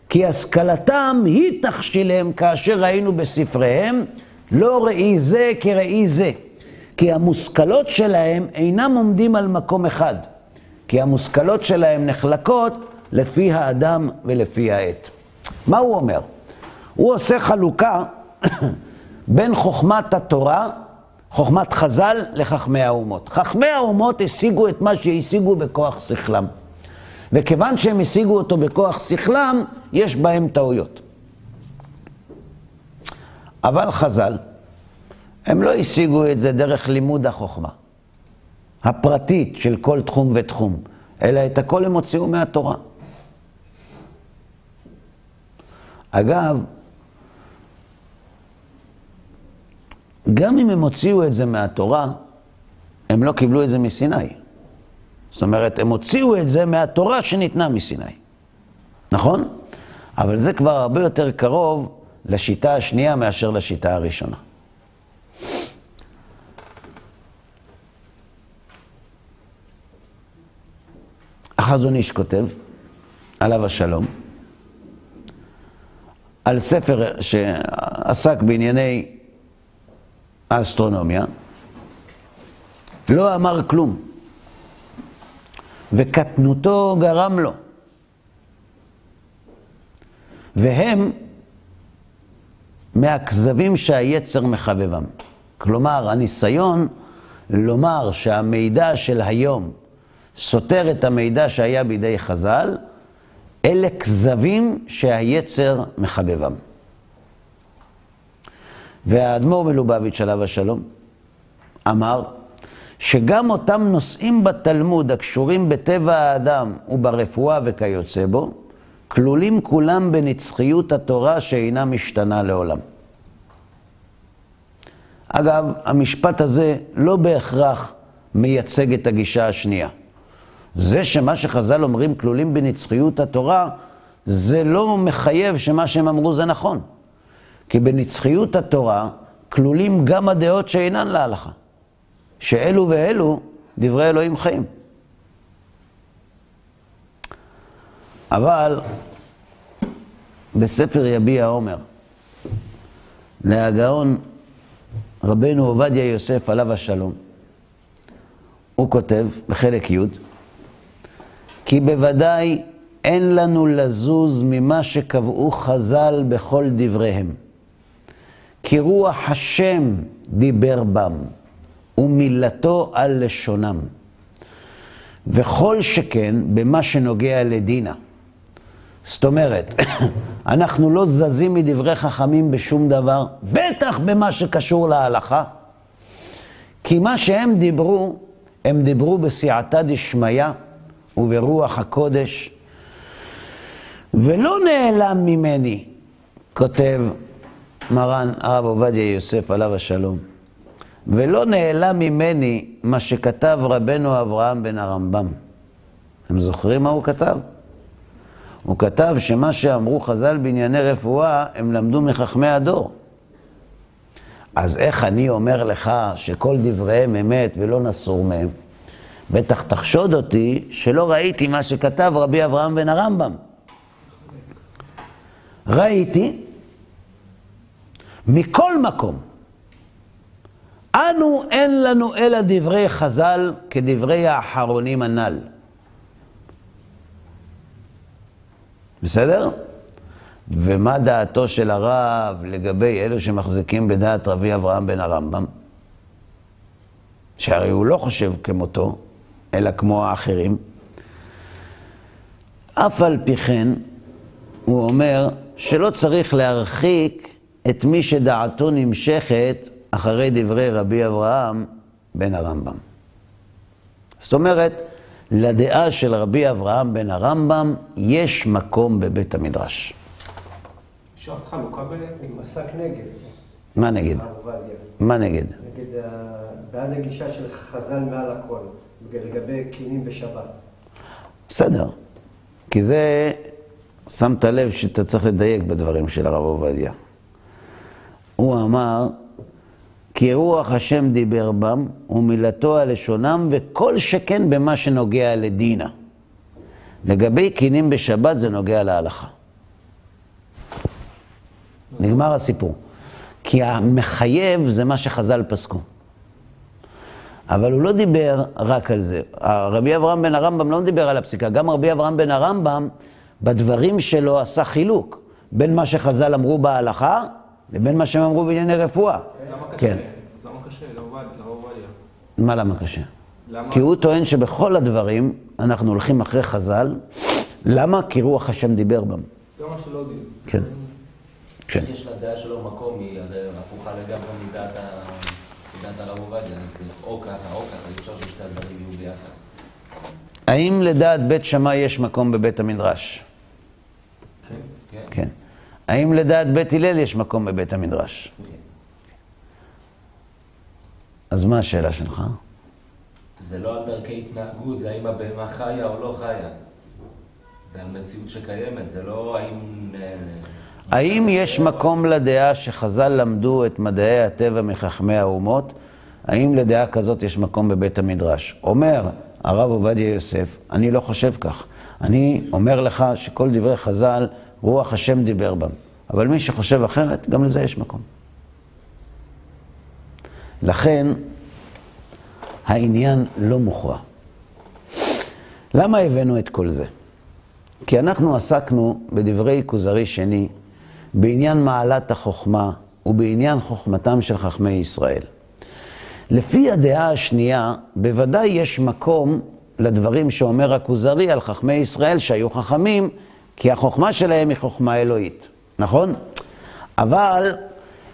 [SPEAKER 1] כי השכלתם היא תכשילם כאשר ראינו בספריהם, לא ראי זה כראי זה. כי המושכלות שלהם אינם עומדים על מקום אחד, כי המושכלות שלהם נחלקות לפי האדם ולפי העת. מה הוא אומר? הוא עושה חלוקה בין חוכמת התורה, חוכמת חז"ל, לחכמי האומות. חכמי האומות השיגו את מה שהשיגו בכוח שכלם. וכיוון שהם השיגו אותו בכוח שכלם, יש בהם טעויות. אבל חז"ל, הם לא השיגו את זה דרך לימוד החוכמה הפרטית של כל תחום ותחום, אלא את הכל הם הוציאו מהתורה. אגב, גם אם הם הוציאו את זה מהתורה, הם לא קיבלו את זה מסיני. זאת אומרת, הם הוציאו את זה מהתורה שניתנה מסיני. נכון? אבל זה כבר הרבה יותר קרוב לשיטה השנייה מאשר לשיטה הראשונה. החזון איש כותב, עליו השלום, על ספר שעסק בענייני האסטרונומיה, לא אמר כלום, וקטנותו גרם לו. והם מהכזבים שהיצר מחבבם. כלומר, הניסיון לומר שהמידע של היום סותר את המידע שהיה בידי חז"ל, אלה כזבים שהיצר מחבבם. והאדמו"ר מלובביץ' עליו השלום אמר שגם אותם נושאים בתלמוד הקשורים בטבע האדם וברפואה וכיוצא בו, כלולים כולם בנצחיות התורה שאינה משתנה לעולם. אגב, המשפט הזה לא בהכרח מייצג את הגישה השנייה. זה שמה שחז"ל אומרים כלולים בנצחיות התורה, זה לא מחייב שמה שהם אמרו זה נכון. כי בנצחיות התורה כלולים גם הדעות שאינן להלכה. שאלו ואלו דברי אלוהים חיים. אבל בספר יביע עומר, להגאון רבנו עובדיה יוסף עליו השלום, הוא כותב בחלק י' כי בוודאי אין לנו לזוז ממה שקבעו חז"ל בכל דבריהם. כי רוח השם דיבר בם, ומילתו על לשונם. וכל שכן במה שנוגע לדינה. זאת אומרת, אנחנו לא זזים מדברי חכמים בשום דבר, בטח במה שקשור להלכה, כי מה שהם דיברו, הם דיברו בסייעתא דשמיא וברוח הקודש, ולא נעלם ממני, כותב מרן הרב עובדיה יוסף עליו השלום, ולא נעלם ממני מה שכתב רבנו אברהם בן הרמב"ם. אתם זוכרים מה הוא כתב? הוא כתב שמה שאמרו חז"ל בענייני רפואה, הם למדו מחכמי הדור. אז איך אני אומר לך שכל דבריהם אמת ולא נסור מהם? בטח תחשוד אותי שלא ראיתי מה שכתב רבי אברהם בן הרמב"ם. ראיתי מכל מקום. אנו אין לנו אלא דברי חז"ל כדברי האחרונים הנ"ל. בסדר? ומה דעתו של הרב לגבי אלו שמחזיקים בדעת רבי אברהם בן הרמב"ם? שהרי הוא לא חושב כמותו, אלא כמו האחרים. אף על פי כן, הוא אומר שלא צריך להרחיק את מי שדעתו נמשכת אחרי דברי רבי אברהם בן הרמב"ם. זאת אומרת, לדעה של רבי אברהם בן הרמב"ם יש מקום בבית המדרש.
[SPEAKER 5] לעשות חלוקה ביניהם? עם עסק נגד.
[SPEAKER 1] מה נגד? מה נגד?
[SPEAKER 5] נגד, בעד הגישה של חז"ל מעל הכל, לגבי קינים בשבת.
[SPEAKER 1] בסדר. כי זה, שמת לב שאתה צריך לדייק בדברים של הרב עובדיה. הוא אמר, כי רוח השם דיבר בם, ומילתו לשונם, וכל שכן במה שנוגע לדינה. לגבי קינים בשבת זה נוגע להלכה. נגמר הסיפור. כי המחייב זה מה שחז"ל פסקו. אבל הוא לא דיבר רק על זה. רבי אברהם בן הרמב"ם לא דיבר על הפסיקה. גם רבי אברהם בן הרמב"ם, בדברים שלו עשה חילוק בין מה שחז"ל אמרו בהלכה לבין מה שהם אמרו בענייני רפואה. כן.
[SPEAKER 3] אז למה קשה?
[SPEAKER 1] מה למה קשה? כי הוא טוען שבכל הדברים אנחנו הולכים אחרי חז"ל. למה? כי רוח השם דיבר בם.
[SPEAKER 3] זה מה שלא יודעים.
[SPEAKER 1] כן. כן.
[SPEAKER 4] יש לדעה שלו מקום, היא הרי הפוכה לגמרי מדעת הרב עובדיה, אז או ככה או ככה, אי אפשר ששתי הדברים יהיו ביחד.
[SPEAKER 1] האם לדעת בית שמאי יש מקום בבית המדרש?
[SPEAKER 4] כן?
[SPEAKER 1] כן. האם לדעת בית הלל יש מקום בבית המדרש? אז מה השאלה שלך?
[SPEAKER 4] זה לא על דרכי התנהגות, זה האם הבהמה חיה או לא חיה. זה על מציאות שקיימת, זה לא האם... אה,
[SPEAKER 1] האם יש מקום לדעה שחז"ל למדו את מדעי הטבע מחכמי האומות? האם לדעה כזאת יש מקום בבית המדרש? אומר הרב עובדיה יוסף, אני לא חושב כך. אני אומר לך שכל דברי חז"ל, רוח השם דיבר בם. אבל מי שחושב אחרת, גם לזה יש מקום. לכן, העניין לא מוכרע. למה הבאנו את כל זה? כי אנחנו עסקנו בדברי כוזרי שני בעניין מעלת החוכמה ובעניין חוכמתם של חכמי ישראל. לפי הדעה השנייה, בוודאי יש מקום לדברים שאומר הכוזרי על חכמי ישראל שהיו חכמים, כי החוכמה שלהם היא חוכמה אלוהית, נכון? אבל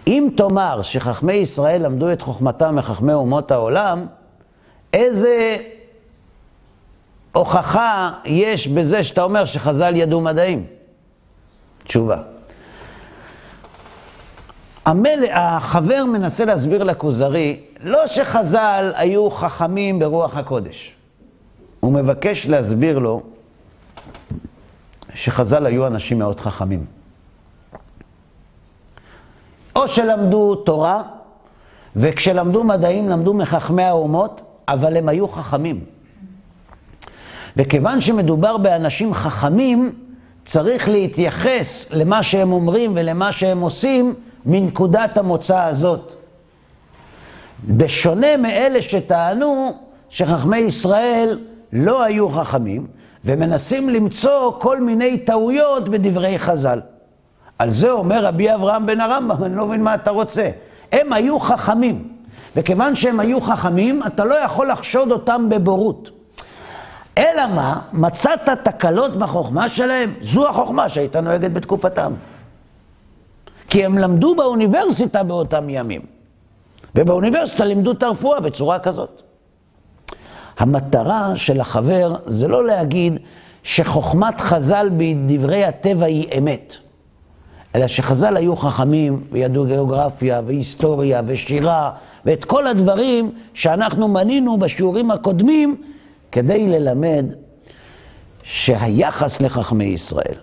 [SPEAKER 1] אם תאמר שחכמי ישראל למדו את חוכמתם מחכמי אומות העולם, איזה הוכחה יש בזה שאתה אומר שחז"ל ידעו מדעים? תשובה. המל... החבר מנסה להסביר לכוזרי, לא שחז"ל היו חכמים ברוח הקודש. הוא מבקש להסביר לו שחז"ל היו אנשים מאוד חכמים. או שלמדו תורה, וכשלמדו מדעים למדו מחכמי האומות, אבל הם היו חכמים. וכיוון שמדובר באנשים חכמים, צריך להתייחס למה שהם אומרים ולמה שהם עושים מנקודת המוצא הזאת. בשונה מאלה שטענו שחכמי ישראל לא היו חכמים, ומנסים למצוא כל מיני טעויות בדברי חז"ל. על זה אומר רבי אברהם בן הרמב"ם, אני לא מבין מה אתה רוצה. הם היו חכמים, וכיוון שהם היו חכמים, אתה לא יכול לחשוד אותם בבורות. אלא מה? מצאת תקלות בחוכמה שלהם? זו החוכמה שהייתה נוהגת בתקופתם. כי הם למדו באוניברסיטה באותם ימים. ובאוניברסיטה לימדו את הרפואה בצורה כזאת. המטרה של החבר זה לא להגיד שחוכמת חז"ל בדברי הטבע היא אמת, אלא שחז"ל היו חכמים וידעו גיאוגרפיה והיסטוריה ושירה ואת כל הדברים שאנחנו מנינו בשיעורים הקודמים כדי ללמד שהיחס לחכמי ישראל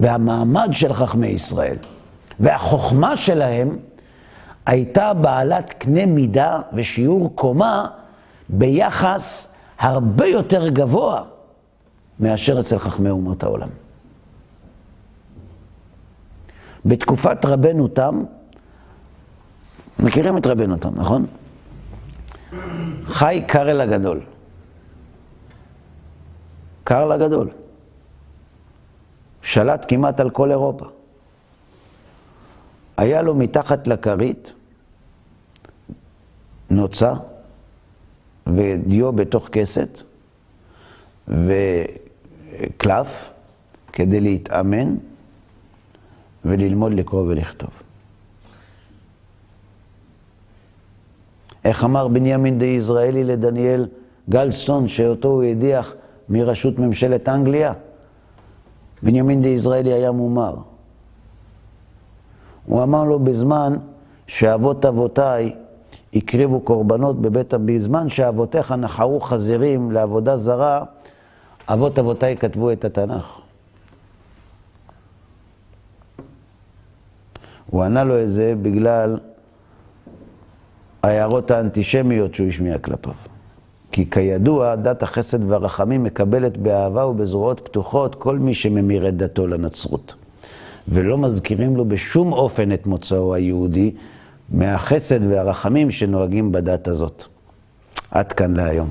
[SPEAKER 1] והמעמד של חכמי ישראל והחוכמה שלהם הייתה בעלת קנה מידה ושיעור קומה ביחס הרבה יותר גבוה מאשר אצל חכמי אומות העולם. בתקופת רבנו תם, מכירים את רבנו תם, נכון? חי קרל הגדול. קרל הגדול. שלט כמעט על כל אירופה. היה לו מתחת לכרית נוצה ודיו בתוך כסת וקלף כדי להתאמן וללמוד לקרוא ולכתוב. איך אמר בנימין דה יזרעאלי לדניאל גלסטון, שאותו הוא הדיח מראשות ממשלת אנגליה? בנימין דה יזרעאלי היה מומר. הוא אמר לו בזמן שאבות אבותיי הקריבו קורבנות בבית, בזמן שאבותיך נחרו חזירים לעבודה זרה, אבות אבותיי כתבו את התנ"ך. הוא ענה לו את זה בגלל ההערות האנטישמיות שהוא השמיע כלפיו. כי כידוע, דת החסד והרחמים מקבלת באהבה ובזרועות פתוחות כל מי שממיר את דתו לנצרות. ולא מזכירים לו בשום אופן את מוצאו היהודי מהחסד והרחמים שנוהגים בדת הזאת. עד כאן להיום.